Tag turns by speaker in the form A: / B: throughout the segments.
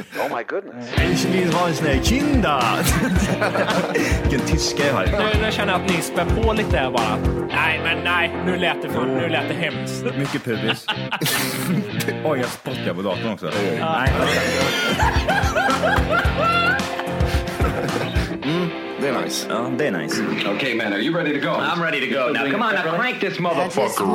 A: Ich vill ha en sån här kinda! Vilken tyska jag har.
B: Nu, nu känner jag att ni spär på lite här bara. Nej, men nej, nu lät det, för, nu lät det hemskt.
A: Mycket pubis. Oj, jag spottar på datorn också. Nej,
C: Det är nice.
A: ja, det är nice.
D: okay, man, are you ready to go?
A: I'm ready to go. Now come on, now crank this motherfucker.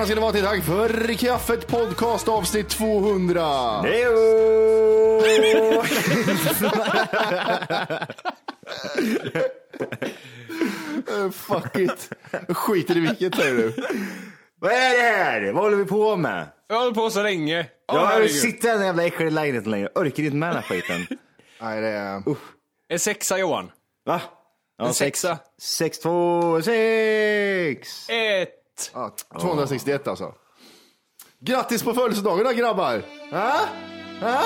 C: Välkomna ska ni vara till Tack för kaffet podcast avsnitt 200.
A: Hejo!
C: Eh, fuck it. Skiter i vilket säger du.
A: Vad är det här? Vad håller vi på med?
B: Jag hållit på så länge. Åh,
A: Jag sitter i den jävla äckliga lägenheten längre. Orkar inte med den här skiten.
C: Nej, det är...
B: En sexa Johan.
A: Va? Ja,
B: En sexa.
A: Sex, två, sex!
B: Ett.
C: Ja, 261 alltså. Grattis på födelsedagen då grabbar! Ha? Ha?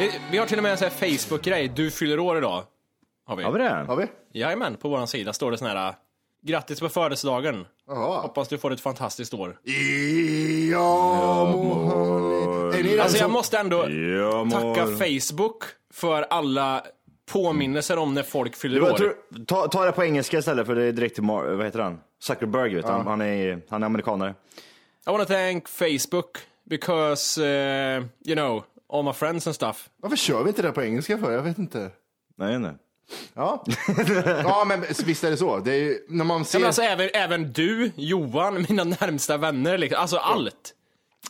B: Eh, Vi har till och med en sån här Facebook-grej. Du fyller år idag. Har vi.
A: Har vi det?
C: Har vi?
B: Jajamän, på våran sida står det sån här. Grattis på födelsedagen.
C: Jaha.
B: Hoppas du får ett fantastiskt år.
C: Ja, den
B: Alltså jag måste ändå
A: Ja,
B: tacka
A: mor.
B: Facebook för alla påminnelser om när folk fyller år.
A: tror, ta, ta det på engelska istället för det är direkt till, vad heter han? Zuckerberg vet du. han, han, är, han är amerikanare.
B: I wanna thank Facebook because, uh, you know, all my friends and stuff.
C: Varför kör vi inte det på engelska för? Jag vet inte.
A: Nej, nej.
C: Ja, ja men visst är det så. Det är ju, när man
B: Ja,
C: ser...
B: men alltså även, även du, Johan, mina närmsta vänner, liksom. alltså allt.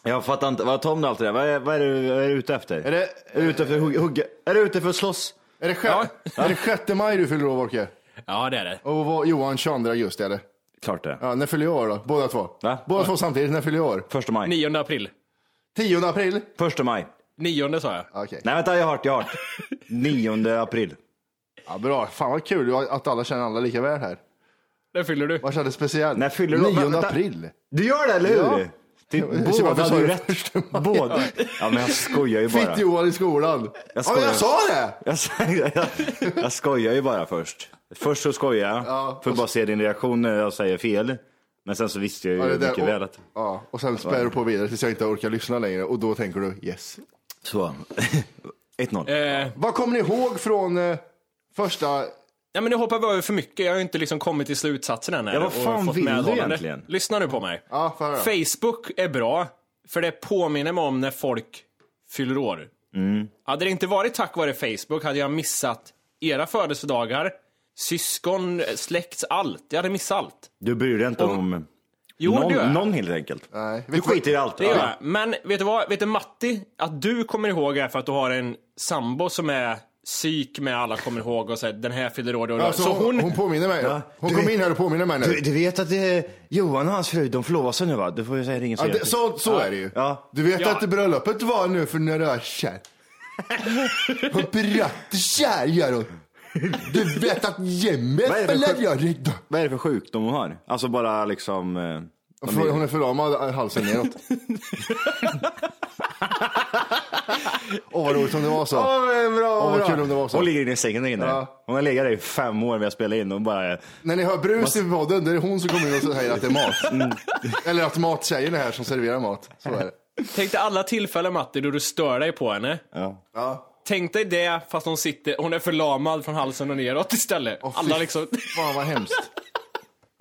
A: Jag fattar inte, vad Tom allt det där, vad är, vad är, du, vad är du ute efter?
C: Är det,
A: Är du ute efter att hugga- hugga? Är du ute för att slåss?
C: är det, sjä... är det 6 maj du fyller år, Wolke?
B: Ja, det är det.
C: Och vad, Johan 22 augusti, eller?
A: Klart det.
C: Ja, när fyller jag år då? Båda två?
A: Va?
C: Båda två samtidigt, när fyller jag år?
A: Första maj.
B: 9 april.
C: 10 april?
A: Första maj.
B: 9 sa jag.
C: Okej.
A: Nej vänta, jag har hört, jag har hört. 9 april.
C: Ja, bra. Fan vad kul att alla känner alla lika väl här.
B: När fyller du?
C: Vad kändes speciellt?
A: När fyller du?
C: 9
A: Vänta.
C: april.
A: Du gör det, eller hur?
C: Ja.
A: Typ, båda hade ju
C: du
A: rätt. Båda. Ja men jag skojar ju bara.
C: Fitt-Johan i skolan.
A: Jag
C: ja, men jag
A: skojar.
C: sa det!
A: Jag, jag, jag skojar ju bara först. Först så skojar jag,
C: Ja,
A: för att bara se din reaktion när jag säger fel. Men sen så visste jag ju
C: Ja, det där-
A: mycket
C: och,
A: väl att...
C: ja, och sen spär du på vidare tills jag inte orkar lyssna längre och då tänker du yes.
A: Så. 1-0.
B: Eh,
C: Vad kommer ni ihåg från eh, första...
B: ja, men nu hoppar vi över för mycket. Jag har ju inte liksom kommit till slutsatsen än. här
A: Ja, vad
B: och
A: fan
B: fått
A: vill du egentligen?
B: Lyssna nu på mig.
C: Ja, höra.
B: Facebook är bra, för det påminner mig om när folk fyller år.
A: Mm.
B: Hade det inte varit tack vare Facebook hade jag missat era födelsedagar, syskon, släkt, allt. Jag hade missat allt.
A: Du bryr dig inte om
B: Jo, det gör
A: någon, någon helt enkelt.
C: Nej.
A: Du skiter i allt.
B: Det gör jag. Men vet du vad? Vet du Matti? Att du kommer ihåg är för att du har en sambo som är psyk med alla kommer ihåg och säger den här fyller år.
C: Alltså,
B: så
C: hon,
B: hon...
C: påminner mig.
A: Ja,
C: Hon
A: du
C: kom
A: vet-
C: in här och påminner mig nu.
A: Du, du vet att eh, Johan och hans fru, de förlovar sig nu va? Du får ju säga ringen
C: Ja, det, så så är det ju.
A: Ja.
C: Du vet
B: Ja.
C: att bröllopet var nu för några år sedan. Hon pratar kär gör hon. Du vet att
A: Vad är det för
C: fäller
A: sjuk-
C: jag redan.
A: Vad är det för sjukdom hon har? Alltså bara liksom... Eh, de
C: För-
A: är-
C: Hon är förlamad äh, halsen neråt. Åh vad roligt om det var så.
A: Åh, vad bra,
C: Åh, vad
A: bra.
C: kul om det var så.
A: Hon ligger inne i sängen där inne.
C: Ja.
A: Hon har legat där i fem år när jag spelar in och bara...
C: När ni hör brus i podden, då är det hon som kommer in och säger att det är mat.
A: Mm.
C: Eller att mattjejen är här som serverar mat. Så är det.
B: Tänk dig alla tillfällen Matti då du stör dig på henne.
A: Ja.
C: Ja.
B: Tänk dig det fast hon sitter, hon är förlamad från halsen och neråt istället.
C: Åh,
B: alla liksom...
C: Fan vad hemskt.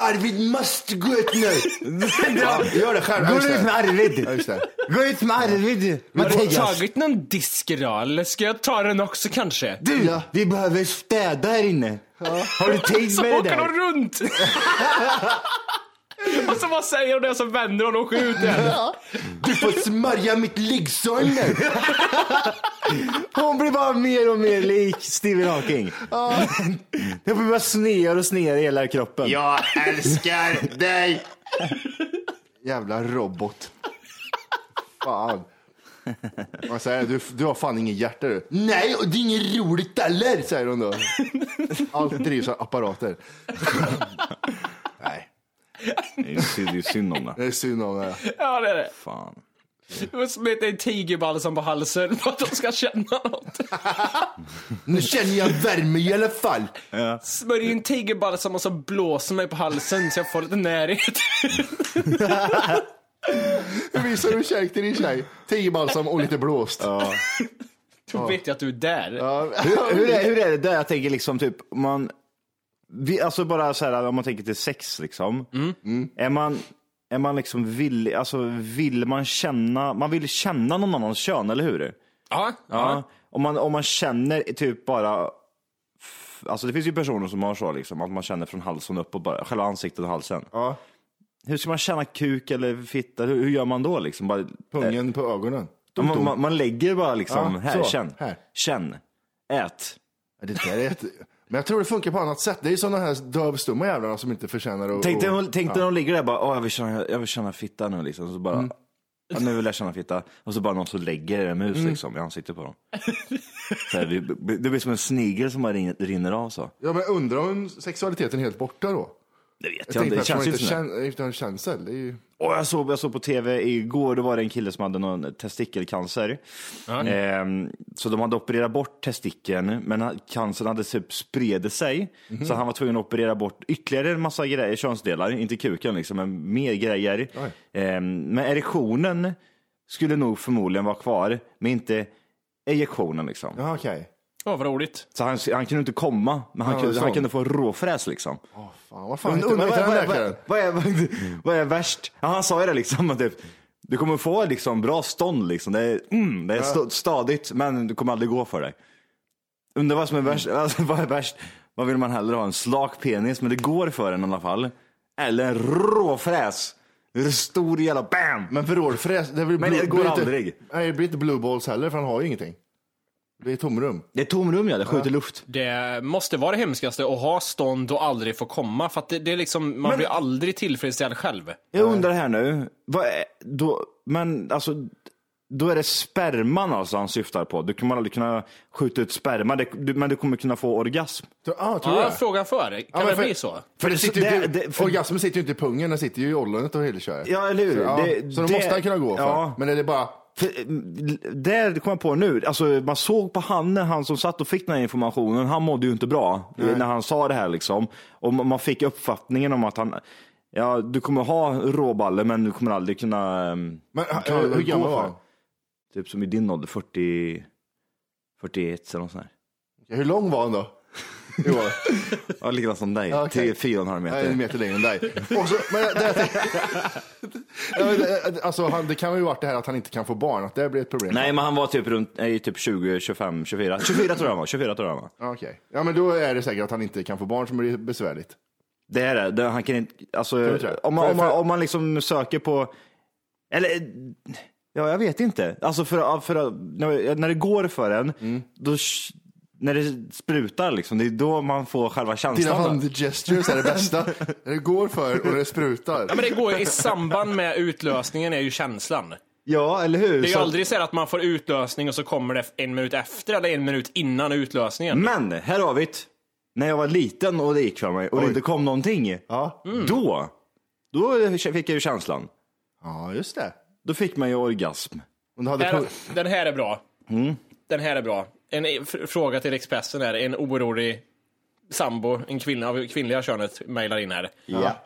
C: Arvid måste gå ut nu! ja, gör det själv. Ja,
A: Gå ut med Arvid!
C: Ja.
A: Gå ut med Arvid!
B: Har du tagit någon disk idag eller ska jag ta den också kanske?
A: Du,
C: Ja.
A: vi behöver städa här inne. Har du
B: Så
A: med det
B: åker de
A: där?
B: runt! och så vad säger de det så vänder de och ut igen.
C: Du får smörja mitt liggsår nu!
A: Hon blir bara mer och mer lik Stephen Hawking. Det blir bara snear och snear i hela kroppen.
C: Jag älskar dig! Jävla robot. Fan. Man säger, du, du har fan ingen hjärta du. Nej, och det är inget roligt heller, säger hon då. Allt drivs av apparater. Nej,
A: Det är synd- det är synd om det.
C: det är synd om det.
B: Ja det är det.
A: Fan.
B: Du får smeta en tigerbalsam på halsen för att de ska känna något.
C: Nu känner jag värme i alla fall.
B: Smörj in tigerbalsam och så blåser mig på halsen så jag får lite närhet.
C: Hur visar du kärlek till din tjej? Tigerbalsam och lite blåst.
B: Då vet jag att du är där.
A: Hur, hur, är, hur är det där? Jag tänker liksom typ, man, vi, alltså bara så här om man tänker till sex liksom. Är man, är man liksom villig, alltså vill man känna, man vill känna någon annans kön, eller hur?
B: Ja,
A: Ja. Om, man, om man känner typ bara, alltså det finns ju personer som har så liksom, att man känner från halsen upp och bara, själva ansiktet och halsen.
C: Ja,
A: Hur ska man känna kuk eller fitta? Hur, hur gör man då liksom? Bara,
C: pungen på ögonen.
A: Ja, man, man, man lägger bara liksom,
C: Ja,
A: här,
C: så.
A: känn.
C: Här.
A: Känn. Ät.
C: Det där är jätte... Men jag tror det funkar på annat sätt. Det är sådana här dövstumma jävlarna som inte förtjänar att...
A: Tänk dig,
C: att-
A: tänk dig de ligger där bara, Åh, jag, vill känna, jag vill känna fitta nu liksom. Så bara,
C: Mm.
A: ja, nu vill jag känna fitta. Och så bara någon som lägger en mus
C: Mm.
A: liksom i ansiktet på dem. Så här, det, blir som en snigel som bara rinner av så.
C: Ja, men undrar om sexualiteten är helt borta då?
A: Det vet
C: Jag
A: jag, inte, det känns ju
C: inte
A: som det.
C: känsel. Är ju...
A: Och jag, såg, jag såg på tv igår, då var det en kille som hade någon testikelcancer. Ehm, så de hade opererat bort testikeln, men cancern hade typ spridit sig.
C: Mhm.
A: Så han var tvungen att operera bort ytterligare en massa grejer, könsdelar, inte kuken liksom, men mer grejer. Ehm, men erektionen skulle nog förmodligen vara kvar, men inte ejektionen liksom.
C: Ja, okej.
B: Åh, vad roligt.
A: Så han, han kunde inte komma, men han,
C: Ja,
A: kunde, han
C: sån.
A: kunde få råfräs liksom.
C: Fan, vad fan heter vad heter
A: vad,
C: den
A: vad,
C: läkaren?
A: vad, är, vad, vad är värst? Ja, han sa ju det liksom. Att typ, du kommer få liksom bra stånd liksom. Det är, mm, det är st- stadigt, men du kommer aldrig gå för dig. Undrar vad som är värst. Alltså, vad är värst? Vad vill man hellre ha? En slak penis, men det går för en i alla fall. Eller en råfräs. En stor jävla BAM!
C: Men vrålfräs, det blir
A: Men det går
C: blir
A: aldrig.
C: Nej, det blir inte blue balls heller för han har ju ingenting. Det blir tomrum.
A: Det är tomrum ja, det skjuter luft.
B: Det måste vara det hemskaste att ha stånd och aldrig få komma. För att det, det är liksom, man
A: Men-
B: blir aldrig tillfredsställd själv.
A: Jag undrar här nu, vad är, då, men alltså, då är det sperman alltså han syftar på. Du kommer aldrig kunna skjuta ut sperma, det, du, men du kommer kunna få orgasm.
C: Ah, tror
B: Ja,
C: det?
B: frågan för. Kan
C: men
B: det
C: för-
B: bli så?
C: För det sitter ju
A: det-
C: inte,
A: det- för-
C: Orgasmen sitter ju inte i pungen, den sitter ju i ollonet och hela köret.
A: Ja, eller hur?
C: Så, ja,
A: Det-
C: så då
A: det-
C: måste han kunna gå för.
A: ja.
C: Men är det bara...
A: Eh, där kom jag på nu, alltså, man såg på han, han som satt och fick den här informationen, han mådde ju inte bra när han sa det här liksom. Och man fick uppfattningen om att han, ja du kommer ha råballe men du kommer aldrig kunna ehm,
C: Men, äh,
A: kan
C: hur
A: gå
C: gammal var
A: det.
C: han?
A: Typ som i din ålder, 40, 41 eller något sånt där.
C: Hur lång var han då? Johan?
A: Ja, likadant som dig.
C: Ja, okej.
A: Tre, fyra och en halv meter.
C: en meter längre än dig. Och så, men det, det, alltså, han, det kan ju varit det här att han inte kan få barn, att det blir ett problem.
A: Nej, men han var typ runt, nej, typ 20, 25, 24. 24 tror jag han var. 24 tror jag han var.
C: Ja, Okej. Ja, men då är det säkert att han inte kan få barn som blir besvärligt.
A: Det är det. det han kan inte, alltså, om man, om, man, om man liksom söker på, eller, ja jag vet inte. Alltså för, för när, när det går för en,
C: Mm.
A: då, när det sprutar liksom, det är då man får själva
C: Dina
A: känslan.
C: handgestures är det bästa. När det går för och det sprutar.
B: Ja, men det går i samband med utlösningen är ju känslan.
A: Ja, eller hur?
B: Det är ju
A: Så-
B: aldrig så här att man får utlösning och så kommer det en minut efter eller en minut innan utlösningen.
A: Men, här har vi det. När jag var liten och det gick för mig och det
C: Oj.
A: inte kom någonting,
C: Ja.
A: då, då fick jag ju känslan.
C: ja, just det.
A: Då fick man ju orgasm.
C: Hade
B: Här, den här är bra. Den här är bra. En fr- fråga till Expressen är en orolig sambo, en kvinna av kvinnliga könet, mejlar in här.
C: ja.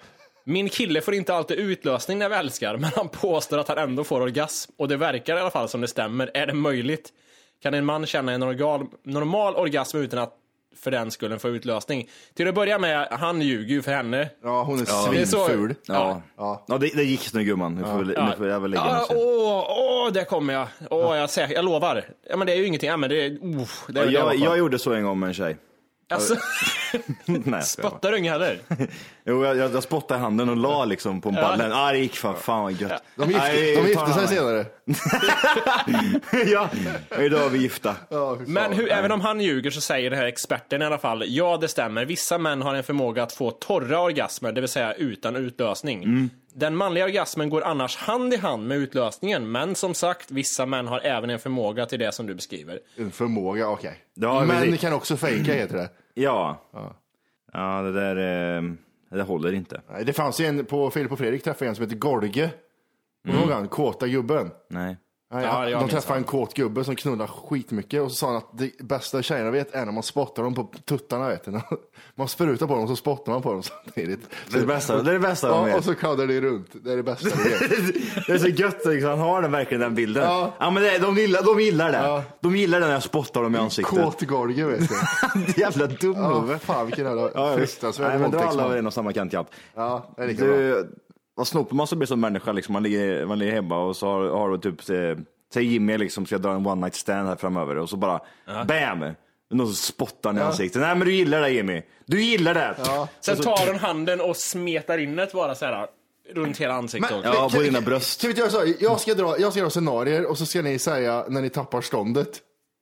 B: Min kille får inte alltid utlösning när vi älskar, men han påstår att han ändå får orgasm. Och det verkar i alla fall som det stämmer. Är det möjligt? Kan en man känna en normal, normal orgasm utan att för den skullen få utlösning. Till att börja med, han ljuger ju för henne.
C: Ja, hon är
B: det är så-
C: svinful.
A: Ja,
C: Ja.
A: ja. det, det gick nu gumman. Nu får, vi, nu får jag väl lägga mig
B: Ja, åh, åh, där kommer jag. Åh, jag, säger, jag lovar. Ja, men det är ju ingenting. Ja, men det är, oh, det är
A: Ja,
B: det
A: jag, jag gjorde så en gång med en tjej.
B: Alltså,
A: Nej,
B: spottar du inget heller?
A: Jo, jag, jag, jag spottade i handen och la liksom på ballen. Ja, ah, det gick fan, fan vad gött.
C: De gifte,
A: Nej,
C: de gifte sig senare.
A: ja, idag är vi gifta.
C: Ja.
B: Men hur, även om han ljuger så säger den här experten i alla fall, ja det stämmer, vissa män har en förmåga att få torra orgasmer, det vill säga utan utlösning.
C: Mm.
B: Den manliga orgasmen går annars hand i hand med utlösningen, men som sagt, vissa män har även en förmåga till det som du beskriver.
C: En förmåga, okej.
A: Ja,
C: Men
A: precis.
C: det kan också fejka heter det.
A: Ja. Ja, det där, eh, det håller inte.
C: Nej, Det fanns ju en på Filip och Fredrik träffade en som heter Gorge. Kommer du ihåg han? Kåta gubben.
A: Nej.
C: Nej,
B: Ja, jag
C: de träffade en kåt gubbe som knullar skitmycket och så sa han att det bästa tjejerna vet är när man spottar dem på tuttarna. Vet du. Man sprutar på dem och så spottar man på dem samtidigt.
A: Det är det bästa, det är det bästa de
C: Ja,
A: vet.
C: och så kaddar det runt. Det är det bästa du vet.
A: Det är så gött liksom, han har den verkligen den bilden.
C: Ja.
A: Ja, men det, de, gillar, de gillar det.
C: Ja.
A: De gillar det när jag spottar dem i ansiktet.
C: Kåt Gorge vet du.
A: Jävla dum
C: Ja, fan vilken jävla fruktansvärd
A: men dra alla över
C: våldtäktsman.
A: en och samma kant, ja.
C: Ja, det är lika bra.
A: Vad snopar man så blir som människa liksom. Man ligger, man ligger hemma och så har, har du typ, eh, säg Jimmy liksom ska dra en one night stand här framöver och så bara bam! Någon som spottar i ansiktet. Nej men du gillar det Jimmy. Du gillar det.
B: Sen tar hon handen och smetar in det bara så här runt hela ansiktet
C: Men-.
A: Ja, på dina bröst.
C: Ska vi inte göra så? Jag ska, dra, jag ska dra scenarier och så ska ni säga när ni tappar ståndet.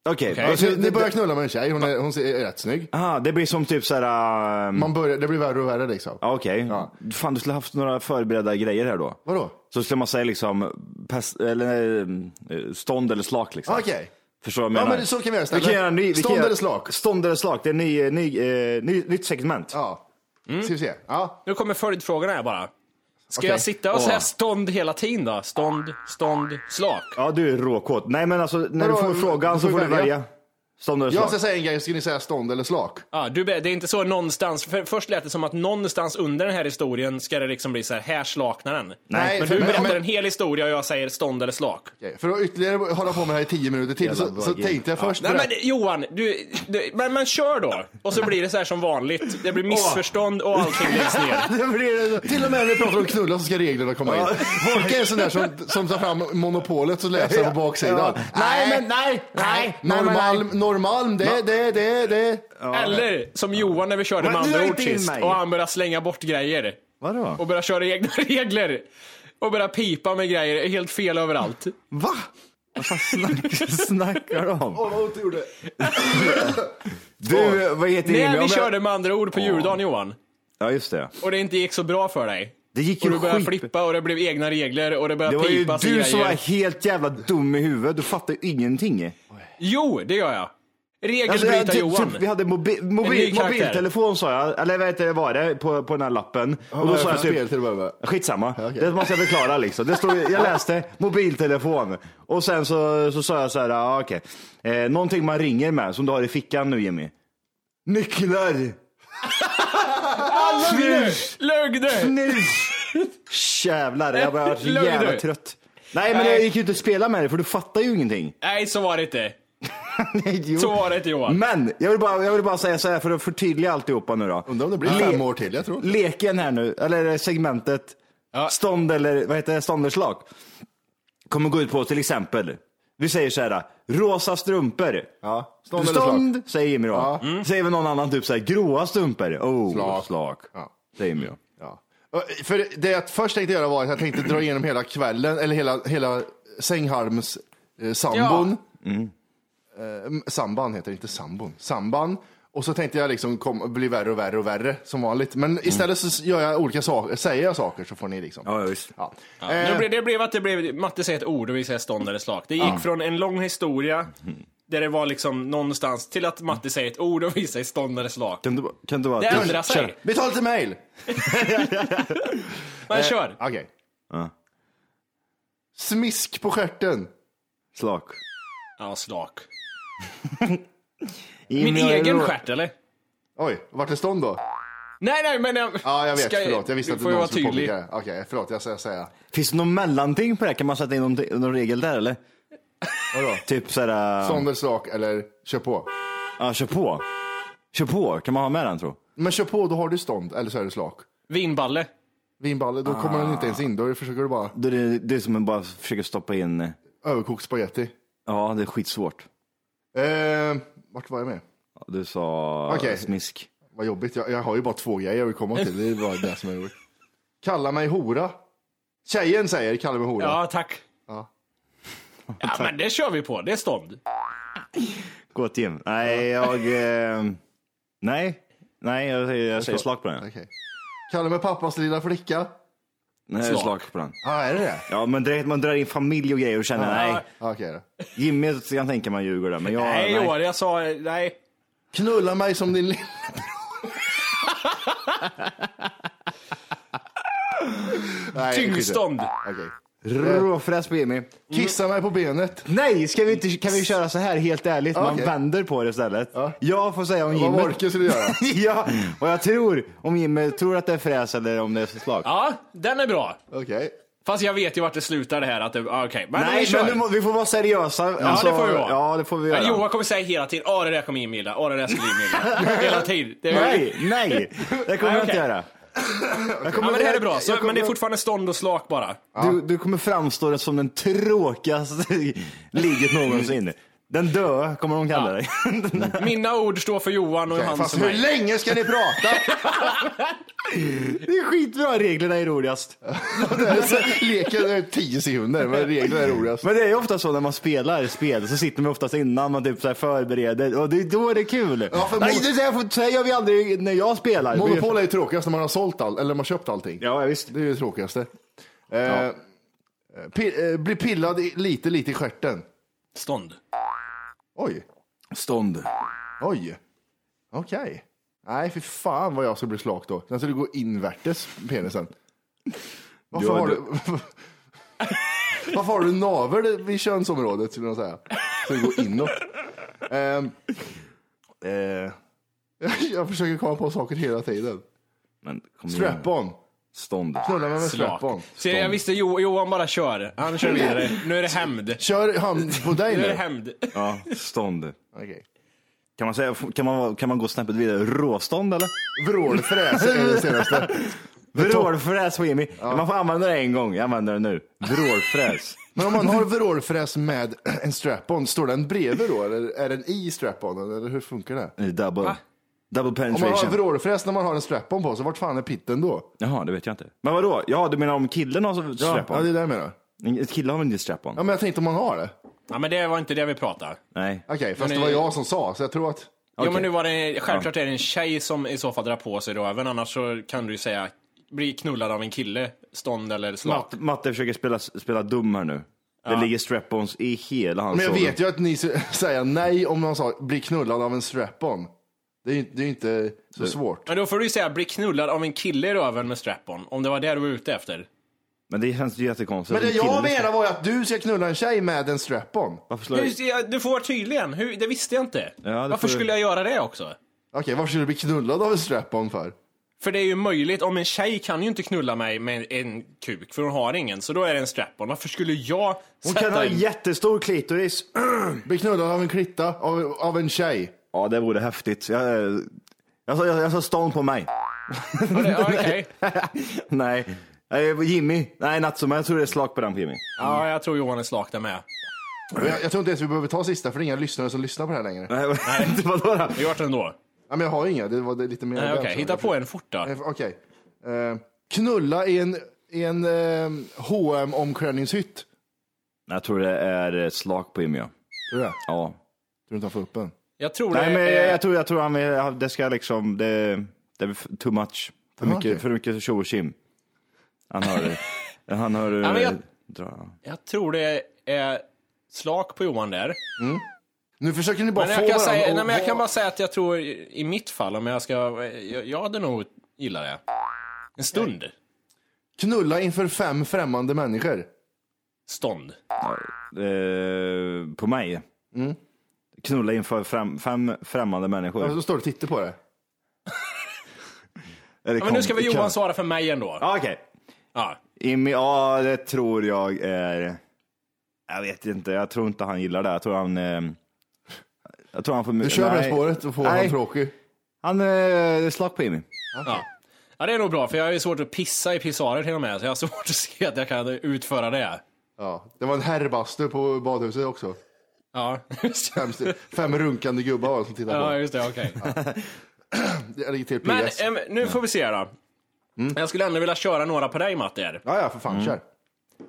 A: Okej.
B: Okej.
A: Alltså,
C: Ni
A: det,
C: börjar knulla med en tjej, hon är, hon är rätt snygg.
A: aha, det blir som typ såhär... Um,
C: Man börjar, det blir värre och värre liksom.
A: ja, Okej.
C: Ja.
A: Fan du skulle haft några förberedda grejer här då.
C: Vadå?
A: Så skulle man säga liksom pest, eller, eh, stånd eller slak liksom.
C: Okej.
A: Förstår du vad jag
C: Ja,
A: menar?
C: men så kan vi göra
A: Vi kan
C: istället.
A: göra en ny, vi
C: Stånd
A: kan göra,
C: eller slak?
A: Stånd eller slak, det är ny, ny, eh, ny, nytt segment.
C: Ja. Ska vi se. Ja.
B: Nu kommer följdfrågorna här bara. Ska
C: Okej.
B: jag sitta och säga stånd hela tiden då? Stånd, stånd, slak.
A: Ja, du är råkåt. Nej, men alltså när
C: Vadå?
A: du får frågan så
C: får
A: får du
C: välja.
A: välja. Stånd eller
C: Jag ska säga en grej, så ska ni säga stånd eller slak.
B: Ja, du, det är inte så någonstans, för först lät det som att någonstans under den här historien ska det liksom bli så här, här slaknar den.
C: Nej,
B: men
C: för-
B: du
C: men-
B: berättar
C: men-
B: en hel historia och jag säger stånd eller slak.
C: För att ytterligare hålla på med det här i tio minuter till så, så tänkte jag först
B: Nej
C: berätta-
B: men Johan, du, du men, men kör då. Och så blir det så här som vanligt. Det blir missförstånd och allting läggs ner.
A: Det blir.
C: Till och med när vi pratar om knulla så ska reglerna komma in. Volke är en sån där som, som tar fram monopolet så läser på baksidan.
A: Nej, men nej, nej.
C: Norrmalm, Norrmalm, det, det, det, det.
B: Eller som Johan när vi körde med andra ord sist och han började slänga bort grejer.
A: Vadå?
B: Och började köra egna regler. Och började pipa med grejer helt fel överallt.
A: Va? Vad fan snack, snackar du om?
C: Åh, vad ont det gjorde.
A: Du, vad heter
B: När
A: Jimmy?
B: vi körde med andra ord på juldagen Johan.
A: Ja, just det.
B: Och det inte gick så bra för dig.
A: Det gick
B: Och
A: ju
B: du började
A: skit.
B: flippa och det blev egna regler och det
A: Det
B: började
A: var ju
B: pipas i
A: du som var helt jävla dum i huvudet. Du fattar ju ingenting.
B: Jo, det gör jag.
A: Alltså,
B: Regelbryta
A: jag- typ, typ, vi hade mobil,
B: karaktär.
A: mobiltelefon sa jag, eller vad heter det var det på, på den här lappen. Och då
C: det
A: sa jag typ, skitsamma,
C: okej.
A: det måste jag förklara liksom. Det stod, jag läste mobiltelefon och sen så, så sa jag så här, ja okej. Eh, någonting man ringer med som du har i fickan nu Jimmy. Nycklar! Snus!
B: Lögner!
A: Snus! Jävlar, jag börjar bli
B: Lögner.
A: jävla trött. Nej men
B: Nej.
A: det gick ju inte att spela med det för du fattar ju ingenting.
B: Nej, så var det inte.
A: Nej, jo.
B: Så var det inte Johan.
A: Men jag vill, bara, jag vill bara säga så här för att förtydliga alltihopa nu då.
C: Undrar om det blir fem år till, jag tror.
A: Leken här nu, eller segmentet
B: Ja.
A: stånd eller vad heter det, stånderslag. Kommer gå ut på till exempel, vi säger så här, rosa strumpor.
C: Ja, stånd
A: Stånd, säger Jimmy då.
C: Ja.
A: Mm. Säger väl någon annan typ så här, gråa strumpor. Oh,
C: Slak.
A: slak.
C: Ja.
A: Säger Jimmy då.
C: Ja. För det jag först tänkte göra var att jag tänkte dra igenom hela kvällen, eller hela, hela sänghalms eh, sambon. Eh, samban heter det, inte sambon. Samban. Och så tänkte jag liksom kom, bli värre och värre och värre som vanligt. Men istället så gör jag olika saker, säger jag saker så får ni liksom.
A: Ja, ja, visst.
C: Ja.
B: Ja,
C: Eh,
B: nu blev, det blev att det blev, Matte säger ett ord och vi säger stånd eller slak. Det gick från en lång historia, där det var liksom någonstans, till att Matte säger ett ord och vi säger stånd eller slak.
A: Kan du, kan du bara...
B: Det ändrar sig.
C: Vi tar lite mail.
B: Men kör!
C: Okej.
A: Ja.
C: Smisk på stjärten.
A: Slak.
B: Ja, slak. Min egen stjärt eller?
C: Oj, vart är stånd då?
B: Nej, nej, men jag...
C: Ja, jag vet.
B: Ska
C: förlåt. Jag visste att det
B: ju
C: någon skulle
B: tydlig.
C: påpeka det. Okej, förlåt. Jag ska säga.
A: Finns det någon mellanting på det? här? Kan man sätta in någon, någon regel där eller?
C: Vadå?
A: Typ såhär...
C: Stånd eller slak eller kör på?
A: Ja, kör på. Kör på, kan man ha med den tro?
C: Men kör på, då har du stånd, eller så är det slak.
B: Vinballe.
C: Vinballe, då kommer den inte ens in. Då försöker du bara
A: Det är, det är som att bara försöka stoppa in, eh,
C: överkokt spagetti.
A: ja det är skitsvårt.
C: Eh, vart var jag med?
A: Du sa
C: Okej.
A: smisk.
C: Vad jobbigt, jag, jag har ju bara två grejer jag vill komma till. Det är bara det som är roligt. Kalla mig hora. Tjejen säger kalla mig hora.
B: Ja, tack.
C: Ja.
B: Ja, men det kör vi på. Det är stånd.
A: Gå Tim. Nej, jag... Eh, nej, nej jag, jag säger slak på den.
C: Okej. Kalla mig pappas lilla flicka.
A: Nej,
B: Slak.
A: slak på den.
C: Ja, är det det?
A: Ja, men direkt man drar in familj och grejer och känner nej.
C: Ja, Okej då.
A: Jimmy kan tänka mig ljuger där, men jag...
B: Nej, Johan, jag sa nej.
C: Knulla mig som din lilla Nej,
B: Tyngdstånd.
C: Okej.
A: Råfräs på Jimmy.
C: Kissa mig på benet.
A: Nej, ska vi inte, kan vi köra så här helt ärligt? Man
C: Okej.
A: vänder på det istället. Jag får säga om
C: Vad
A: Jimmy.
C: Wolke skulle göra.
A: ja, och jag tror, om Jimmy tror att det är fräs eller om det är slag.
B: Ja, den är bra.
C: Okej.
B: Fast jag vet ju vart det slutar det här. Att det, ah, okej. Men vi
A: Nej,
B: kör.
A: men du må, vi får vara seriösa. Ja,
B: det får vi vara.
A: Ja, det får vi
B: Ja,
A: göra.
B: Johan kommer säga hela tiden, åh det där kommer Jimmy gilla, åh det där skulle Jimmy gilla. Hela tiden. Det är,
A: Nej, nej, det kommer
B: Nej,
A: jag inte
B: okej.
A: göra. Jag kommer,
B: Ja, men det här är bra, så,
A: kommer-
B: men det är fortfarande stånd och slak bara.
A: du, du kommer framstå som den tråkigaste ligget någonsin. Den dö, kommer de kalla dig.
B: Mina ord står för Johan och Johan
C: Fast
B: för
C: hur
B: mig.
C: länge ska ni prata?
A: Det är skitbra, reglerna är roligast.
C: Leken är tio sekunder, men reglerna är roligast.
A: Men det är ju ofta så när man spelar spel, så sitter man oftast innan man typ så här förbereder och det är då det är kul.
C: Ja, för
A: Nej,
C: mon-
A: det är så här, så här gör vi aldrig när jag spelar.
C: Monopol är ju tråkigast när man har sålt allt, eller man har köpt allting.
A: Ja, visst.
C: Det är ju det tråkigaste. Eh, pi- eh, bli pillad i, lite, lite i stjärten.
B: Stånd.
C: Oj,
A: Stånd.
C: oj. Okej. Nej, för fan vad jag skulle bli slak då. Den skulle gå invärtes, penisen. Varför
A: Ja,
C: har
A: du-
C: du... Varför har du navel vid könsområdet, skulle jag säga? Så det går inåt. Ehm, eh, jag försöker komma på saker hela tiden.
A: Men kom igen.
C: Strap-on.
A: Stånd.
C: Knulla mig med strap-on.
B: Jag visste jo, Johan bara kör. Han kör vidare. Nu är det hämnd.
C: Kör han på dig
B: Nu är det
C: nu?
B: hämnd.
A: Ja, stånd.
C: Okej.
A: Kan man, säga, kan, man, kan man gå snäppet vidare? Råstånd eller?
C: Vrålfräs är det senaste.
A: Vrålfräs på Jimmy. Man får använda det en gång, jag använder det nu. Vrålfräs.
C: Men om man har vrålfräs med en strap-on, står den bredvid då? Eller är den i strap-on? Eller hur funkar det?
A: Det är Double. Double
C: Om man har
A: penetration.
C: vrålfräs när man har en strap-on på sig, vart fan är pitten då?
A: Jaha, det vet jag inte. Men vadå? Ja, du menar om killen har
C: Ja,
A: strap-on?
C: ja, det är det jag menar.
A: En kille har väl inte strap-on?
C: Ja, men jag tänkte om man har det.
B: Ja, men det var inte det vi pratade.
A: Nej.
C: Okej, fast
B: Men
C: det var jag som sa, så jag tror att...
B: Jo, men nu var det, självklart är det en tjej som i så fall drar på sig röven, annars så kan du ju säga bli knullad av en kille, stånd eller slak.
A: Matte, Matte försöker spela, spela dum här nu. Det ligger strap-ons i hela hans
C: Men jag vet ju att ni säga nej om man sa bli knullad av en strap-on. Det är ju det är inte så svårt.
B: Men då får du ju säga bli knullad av en kille i röven med strap-on, om det var det du var ute efter.
A: Men det känns ju jättekonstigt.
C: Men det
A: En
C: jag menar var ju att du ska knulla en tjej med en strap-on.
A: Varför slår
B: Du, du får vara tydlig igen. Hur, det visste jag inte.
A: Ja, det
B: Varför
A: får du-
B: skulle jag göra det också?
C: Okej, varför skulle du bli knullad av en strap-on för?
B: För det är ju möjligt, om en tjej kan ju inte knulla mig med en kuk, för hon har ingen, så då är det en strap-on. Varför skulle jag
A: Hon
B: sätta
A: kan ha
B: in...
A: jättestor klitoris.
C: Bli knullad av en klitta, av, av en tjej.
A: Ja, det vore häftigt. Jag, jag, sa- jag, jag sa stånd på mig.
B: Okej.
A: Nej. Nej, Jimmy. Nej, Natsu, men jag tror det är slag på den på Jimmy.
B: ja, jag tror Johan är slak där med.
C: Jag, jag tror inte ens vi behöver ta sista, för det är inga lyssnare som lyssnar på det här längre.
A: Nej, det var då?
B: Vi gjort det ändå.
C: Ja, men jag har inga, det var det lite mer...
B: Nej,
C: där,
B: okej.
C: så.
B: Hitta på en fort då.
C: Eh, Okej. Eh, knulla i en, i en eh, hm omklädningshytt
A: Jag tror det är slag på Jimmy, ja.
C: Tror du det?
A: ja.
C: Tror du inte han får upp en?
B: Jag tror
A: Nej,
B: det
A: men jag,
B: är...
A: jag tror, jag tror han vill, det ska liksom, det, det är too much. För
C: Aha,
A: mycket,
C: okej.
A: för mycket tjo och tjim. Han har, han har,
B: men jag-
A: dra.
B: Jag tror det är slak på Johan där.
C: Nu försöker ni bara
B: Men
C: få
B: jag kan, säga,
C: att
B: nej, men jag kan bara säga att jag tror i mitt fall, om jag ska... Jag, jag hade nog gillat det. En stund.
C: Knulla inför fem främmande människor.
B: Stånd.
A: Eh, på mig. Knulla inför fem, fem främmande människor.
C: Ja, så står det titta på det.
A: Är det
B: Ja, men nu ska väl Johan svara för mig ändå.
A: Ja, Okej.
B: Ja.
A: Jimmy, ja det tror jag är... Jag vet inte, jag tror inte han gillar det. Jag tror han... Eh... Jag tror han får...
C: Du kör det spåret och får
A: Nej.
C: han tråkig.
A: Han eh, är slak på Jimmy.
B: Ja. ja, det är nog bra, för jag har ju svårt att pissa i pissoarer till och med, så jag har svårt att se att jag kan utföra det.
C: Ja. Det var en herrbastu på badhuset också.
B: Ja, det.
C: Fem, fem runkande gubbar det som tittade
B: Ja,
C: på.
B: just det, okej.
C: Jag lägger till
B: Men em, nu får vi se då. Jag skulle ändå vilja köra några på dig Matti.
C: Ja, ja, för fan, kör.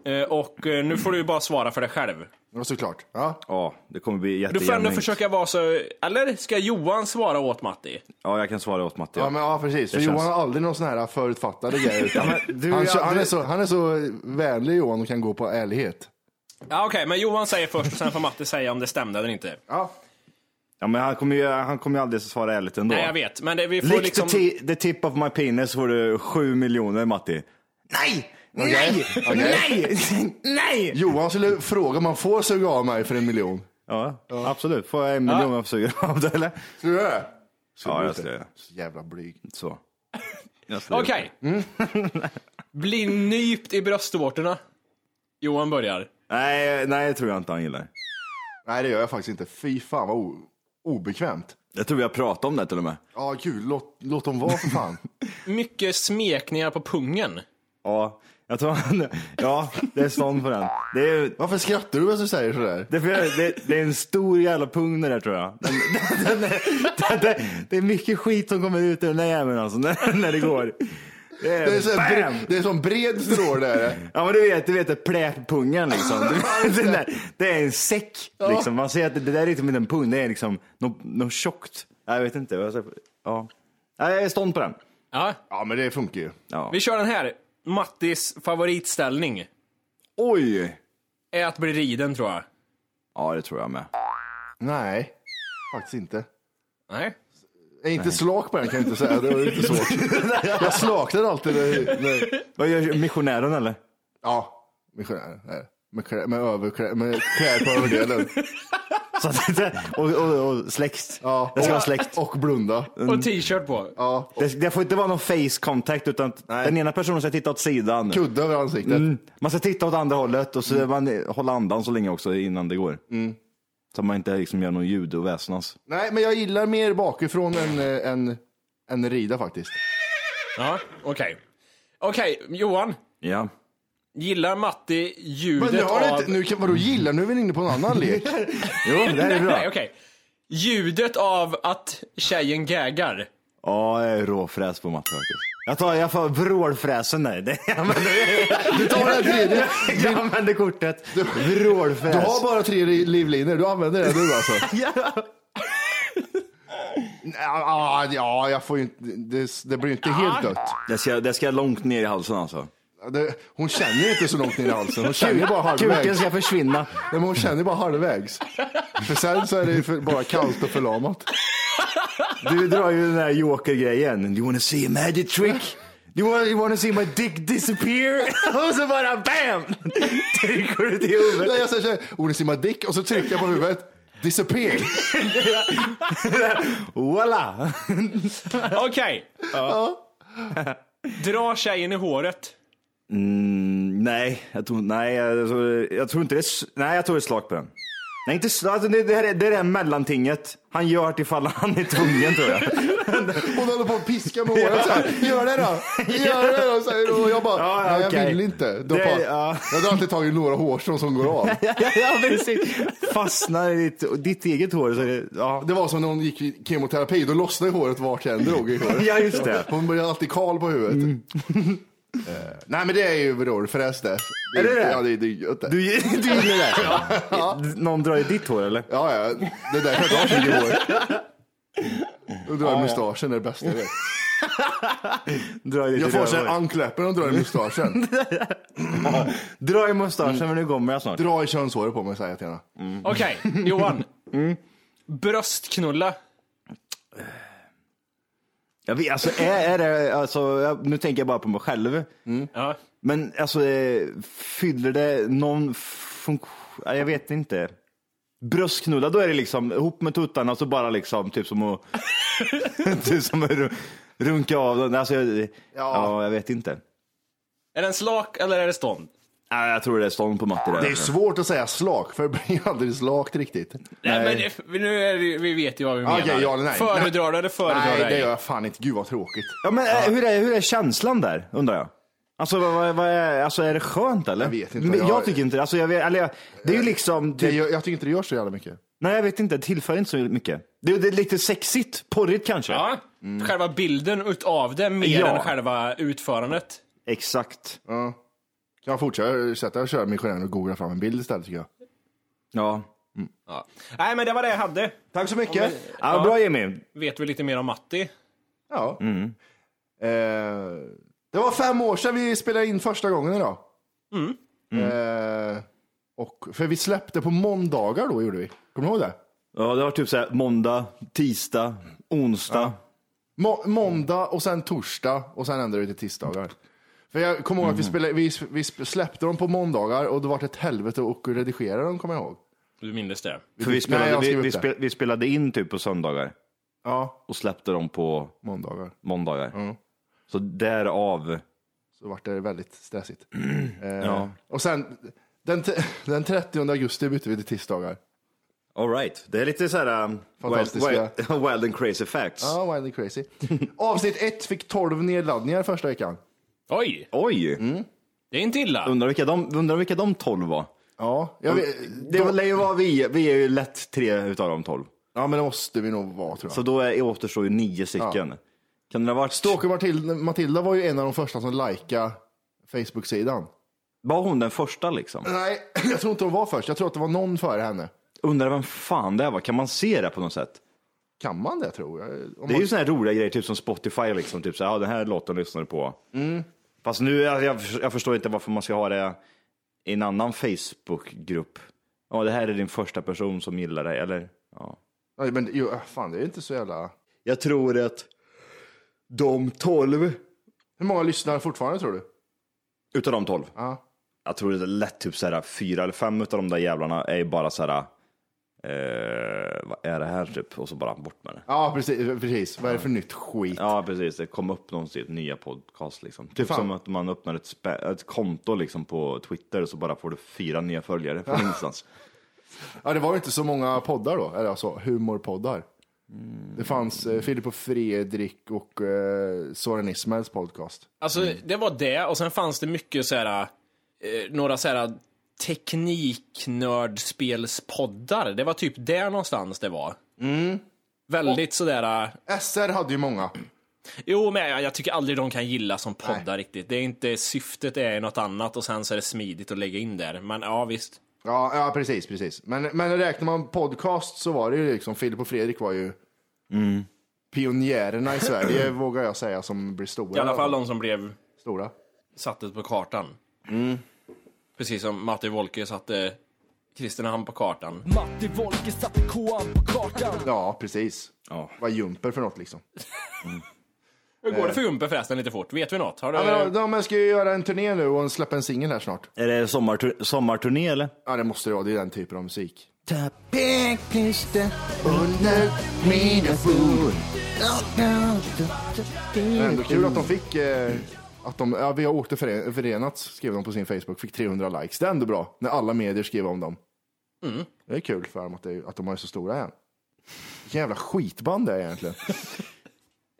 B: Eh, Och eh, nu får du ju bara svara för dig själv.
C: Ja, såklart. Ja.
A: Ja, det kommer bli
B: Du får ändå försöka vara så... Eller ska Johan svara åt Matti?
A: Ja, jag kan svara åt Matte.
C: Ja, men, ja precis. För
A: Det
C: Johan
A: känns-
C: har aldrig någon sån här förutfattade grejer. utan
A: men du-
C: han,
A: ja,
C: han, är så, han är så vänlig Johan och kan gå på ärlighet.
B: Ja, Okej, men Johan säger först och sen får Matti säga om det stämde eller inte.
C: Ja.
A: Ja, men han kommer ju, han kommer ju aldrig svara ärligt ändå.
B: Nej, jag vet, men det, vi får
A: Lick
B: liksom...
A: the, ti- the tip of my penis så får du sju miljoner Matti. Nej! Nej! Nej! Nej!
C: Johan skulle fråga om man får suga av mig för en miljon.
A: Ja, absolut. Får jag en miljon om jag suger av det eller?
C: Ska du göra det?
A: Ja,
C: du
A: jag
C: inte?
A: ska göra.
C: Så jävla blyg.
A: Så. Jag göra.
B: Okej. Bli nypt i bröstvårtorna. Johan börjar.
A: Nej, nej, det tror jag inte han gillar.
C: Nej, det gör jag faktiskt inte. Fy fan vad o- obekvämt.
A: Jag tror vi har pratat om det till och med.
C: Ja, kul. Låt, låt dem vara för fan.
B: Mycket smekningar på pungen.
A: Ja, jag tror han, ja, det är sån på den. Det är,
C: Varför skrattar du när du säger sådär?
A: det, är, det, det är en stor jävla pung det där tror jag. Den, den, den, den, den, det är mycket skit som kommer ut ur den där jäveln alltså, när, när det går. Det är,
C: Det är, så
A: bam!
C: det är som bred strå där.
A: Ja men du vet, du vet det pläppungen liksom. Där, det är en säck liksom. Man ser att det, det där är inte med en pung, det är liksom något, något tjockt. Jag vet inte. vad jag. Ja, Jag är stånd på den.
B: Ja,
C: Ja, men det funkar ju.
A: Ja.
B: vi kör den här. Mattis favoritställning
A: Oj!
B: är att bli riden, tror jag.
A: Ja det tror jag med.
C: Nej, faktiskt inte.
B: Nej?
C: Jag är inte slak på den kan jag inte säga. Det var lite svårt. Jag slaknar alltid när,
A: Vad gör missionären eller?
C: Ja, missionär. nej. Med, klä, med, överklä, med kläder på överdelen.
A: Så att och, och, och släkt.
C: Ja.
A: Det ska vara släkt.
C: Och blunda.
B: Och t-shirt på.
C: Ja.
A: Det, det får inte vara någon face contact utan att den ena personen ska titta åt sidan.
C: Kudde över ansiktet.
A: Mm. Man ska titta åt andra hållet och så man hålla andan så länge också innan det går. Så att man inte liksom gör någon ljud och väsnas.
C: Nej, men jag gillar mer bakifrån än, äh, än, än rida faktiskt.
B: Ja, okej. Okej, Johan.
A: Ja.
B: Gillar Matti ljudet
C: Men nu har du
B: av...
C: inte, nu kan, vadå gillar? Nu är vi inne på en annan lek.
A: Jo, det här är bra.
B: Nej, okej. Ljudet av att tjejen gaggar.
A: Ja, jag är råfräs på matte faktiskt. Jag tar, jag får vrålfräsen där. Det- Jag använder,
C: Du tar den tredje.
A: jag använder kortet.
C: Du
A: Vrålfräs.
C: har bara tre li- livlinor, du använder det du alltså? Ja, ja, jag får ju inte, det, det blir ju inte helt dött.
A: Det ska, det ska långt ner i halsen alltså.
C: Det, hon känner inte så långt ner i halsen, hon känner bara
A: Kuken
C: halvvägs.
A: ska försvinna.
C: Nej, men hon känner bara halvvägs. För sen så är det ju för, bara kallt och förlamat.
A: Du drar ju den där joker-grejen. You wanna see a magic trick? You wanna, you wanna see my dick disappear? Och så bara BAM! Trycker du till huvudet.
C: Nej, jag säger såhär, Olle simmar dick och så trycker jag på huvudet. Disappear.
A: Voila!
B: Okej. Dra tjejen i håret.
A: Mm, nej, jag tror, nej, jag, tror- jag tror inte det är, s- nej, jag tror det är slag på den. Nej, inte slag, alltså, det, det, här är, det är det här mellantinget. Han gör det ifall han är tvungen tror jag.
C: Hon håller på att piska med håret såhär. Gör det då! Gör det då! Säger hon. Och jag bara,
A: Ja,
C: nej jag
A: okej.
C: vill inte.
A: Det-
C: bara,
A: ja.
C: Jag drar alltid tag i några hårstrån som går av.
A: ja, ja, precis. Fastnar i ditt, ditt eget hår. Så det, ja.
C: Det var som när hon gick i kemoterapi, då lossnade håret vart jag än drog i håret.
A: ja, just det.
C: Hon började alltid kal på huvudet. Eh, nej men det är ju vrålfräs det.
A: Är det det?
C: Ja det, det är det.
A: Du, du gillar det? Någon drar i ditt hår eller?
C: Ja, ja, det är därför jag drar så mycket hår. Då drar jag mustaschen, det är det bästa jag vet. Jag får
A: röva
C: så här
A: hår.
C: ankläppen och drar i mustaschen.
A: Dra i mustaschen men nu kommer jag snart.
C: Dra i könshåret på mig säger jag till henne.
B: Okej, Johan. Bröstknulla.
A: Jag vet, alltså, är, är det, alltså, jag, nu tänker jag bara på mig själv.
B: Ja.
A: Men alltså, eh, fyller det någon funktion? Jag vet inte. Bröstknulla, då är det liksom ihop med tuttarna så bara liksom typ som att, typ som att ru- runka av den. Alltså, jag, ja.
C: Ja.
A: jag vet inte.
B: Är den slak eller är det stånd?
A: Nej, jag tror det är stånd på Matti där.
C: Det är svårt att säga slak, för det blir aldrig slakt riktigt.
B: Nej, men det- nu är det, vi vet ju vad vi menar.
C: ja eller nej.
B: Föredrar du eller föredrar
C: Nej, det gör jag fan inte. Gud vad tråkigt.
A: Ja, men eh, hur, är, hur är känslan där, undrar jag? Alltså, vad, vad, är, alltså är det skönt eller?
C: Jag vet inte.
A: Men jag,
C: Jag-
A: tycker inte. Alltså, jag vet, eller, jag- det är ju liksom,
C: Det
A: typ,
C: gör, jag tycker inte det gör så jävla mycket.
A: nej jag vet inte, det tillför inte så mycket. Det, det är lite sexigt, porrigt kanske.
B: Ja, själva bilden utav det mer
A: Ja.
B: än själva utförandet.
A: Exakt.
C: Ja. Kan jag fortsätta och köra missionären och googla fram en bild istället tycker jag.
A: Ja.
B: Ja. Nej, men det var det jag hade.
C: Tack så mycket.
A: ja, bra Jimmy.
B: Vet vi lite mer om Matti?
C: Ja. Eh, det var fem år sedan vi spelade in första gången idag. Eh, och, för vi släppte på måndagar då gjorde vi. Kommer du ihåg det?
A: Ja, det var typ så här måndag, tisdag, onsdag.
C: Må, måndag och sen torsdag och sen ändrade vi till tisdagar. För jag kommer ihåg att vi, spelade, vi, vi släppte dem på måndagar och det var ett helvete att redigera dem kommer jag ihåg.
B: Du minns det?
A: För vi
C: Nej,
A: spelade,
C: jag
A: vi, vi,
C: det.
A: spel, vi spelade in typ på söndagar
C: Ja,
A: och släppte dem på
C: måndagar.
A: måndagar. Så därav,
C: Så vart det väldigt stressigt. Eh,
A: Ja.
C: Och sen den, den 30 augusti bytte vi till tisdagar.
A: alright. Det är lite så här um, wild,
C: Fantastiska.
A: wild, wild and crazy facts.
C: Ja, wild and crazy. Avsnitt 1 fick 12 nedladdningar första veckan.
B: Oj,
A: Oj!
B: det är inte illa.
A: Undrar vilka de, undrar vilka de tolv var.
C: Ja, jag vet,
A: Det lär ju vara vi, vi är ju lätt tre utav de tolv.
C: ja, men det måste vi nog vara tror jag.
A: Så då är, återstår ju nio stycken. Kan det ha varit...
C: Stalker Matilda, Matilda var ju en av de första som likade Facebook-sidan.
A: Var hon den första liksom?
C: Nej, jag tror inte hon var först. Jag tror att det var någon före henne.
A: Undrar vem fan det var? Kan man se det på något sätt?
C: Kan man det tror jag? Om
A: Det är
C: man...
A: ju såna här roliga grejer, typ som Spotify, liksom, typ så här, ja, den här låten lyssnar du på. Fast nu, jag, jag, förstår inte varför man ska ha det i en annan Facebook-grupp. Ja, det här är din första person som gillar dig, eller? Ja.
C: Nej, men jo, fan, det är inte så jävla...
A: Jag tror att de tolv,
C: Hur många lyssnar fortfarande tror du?
A: utav de tolv,
C: Ja.
A: jag tror det är lätt typ så här, fyra eller fem utav de där jävlarna är ju bara så här, eh, vad är det här typ? Och så bara bort med det.
C: Ja, precis, precis. Vad är det för nytt skit?
A: Ja, precis. Det kom upp någonsin nya podcast liksom. Typ
C: Fan.
A: som att man öppnar ett, spä- ett konto liksom på Twitter och så bara får du fyra nya följare från ingenstans.
C: Ja, det var ju inte så många poddar då, eller alltså humorpoddar. Det fanns eh, Filip och Fredrik och eh, Soran Ismails podcast.
B: Alltså, det var det, och sen fanns det mycket så här, eh, några så här tekniknördspelspoddar. Det var typ där någonstans det var. Väldigt sådär, eh,
C: SR hade ju många.
B: jo men jag, jag tycker aldrig de kan gilla som poddar riktigt. Det är inte, syftet är något annat och sen så är det smidigt att lägga in där. Men ja, visst.
C: Ja, ja precis, precis. Men, men räknar man podcast så var det ju liksom, Filip och Fredrik var ju pionjärerna i Sverige, vågar jag säga, som blir stora.
B: I alla fall de som blev
C: Stora.
B: sattes på kartan. Precis som Matti Wolke satte Kristinehamn på kartan.
E: Matti Wolke satte K-an på kartan.
C: Ja, precis.
A: Ja.
C: Vad är jumper för något liksom?
B: Hur går det för Jumper förresten lite fort? Vet vi något? Har du...
C: Ja, men, de ska ju göra en turné nu och släppa en singel här snart.
A: Är det sommartur- sommarturné eller?
C: Ja, det måste det vara. Det är den typen av musik. Men ändå kul att de fick, eh, att de, ja, vi har återfören- förenats, skrev de på sin Facebook, fick 300 likes. Det är ändå bra, när alla medier skrev om dem. Det är kul för dem att, det, att de är så stora igen. Vilken jävla skitband det är egentligen.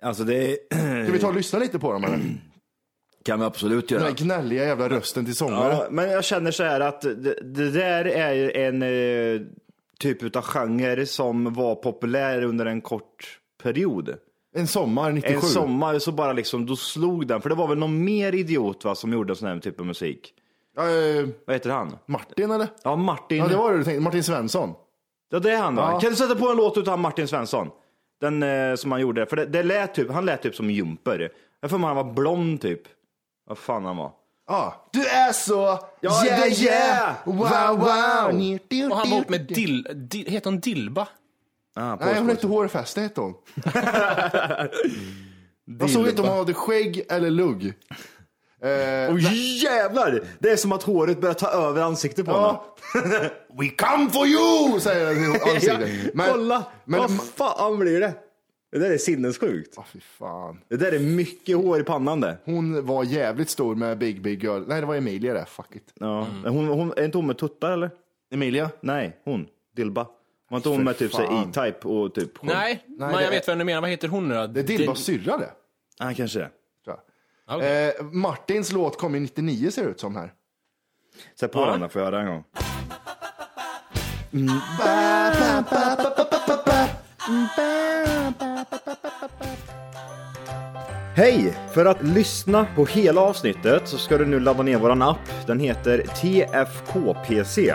A: Alltså det
C: Ska vi ta och lyssna lite på dem eller?
A: kan vi absolut
C: Den
A: göra.
C: där gnälliga jävla rösten till sångare.
A: Ja, men jag känner så här att det, det där är ju en eh, typ av genre som var populär under en kort period.
C: En sommar 97.
A: En sommar så bara liksom, då slog den. För det var väl någon mer idiot va, som gjorde sån här typ av musik.
C: Eh,
A: Vad heter han?
C: Martin eller?
A: Ja, Martin.
C: Ja, det var det du tänkte. Martin Svensson.
A: Ja, det är han va?
C: Ja.
A: Kan du sätta på en låt utav Martin Svensson? Den eh, som han gjorde. För det, det lät typ, han lät typ som Jumper. Jag får han var blond typ. Vad fan han var.
C: Ja. Du är så...
A: Ja,
C: yeah, yeah! Wow, wow!
B: Och han var ihop med Dil... Dil... Heter hon Dilba?
A: Ah,
C: Nej, hon hette Hårfäste hette hon. Jag såg inte om hon hade skägg eller lugg. Eh,
A: Åh jävlar! Det är som att håret börjar ta över ansiktet på
C: ja. We come for you! Säger den i ansiktet. Men,
A: Kolla!
C: men,
A: Vad fan blir det? Det där är sinnessjukt.
C: Åh, fy fan.
A: Det där är mycket hår i pannan det.
C: Hon var jävligt stor med Big Big Girl. Nej, det var Emilia det. Fuck it.
A: Ja. Hon, hon, är inte hon med tuttar eller?
C: Emilia?
A: Nej, hon. Dilba. Var inte hon med typ så. E-Type och typ skägg?
B: Nej, men
C: det
B: jag
C: är-
B: vet vem du menar. Vad heter hon nu då?
C: Det är Dilbas syrra det.
A: Ah, kanske det.
B: Okej.
C: Eh, Martins låt kom ju 99 ser det ut som här.
A: Sätt på
B: Ja.
A: den då, får jag höra en gång. Hej! För att lyssna på hela avsnittet så ska du nu ladda ner våran app. Den heter TFKPC.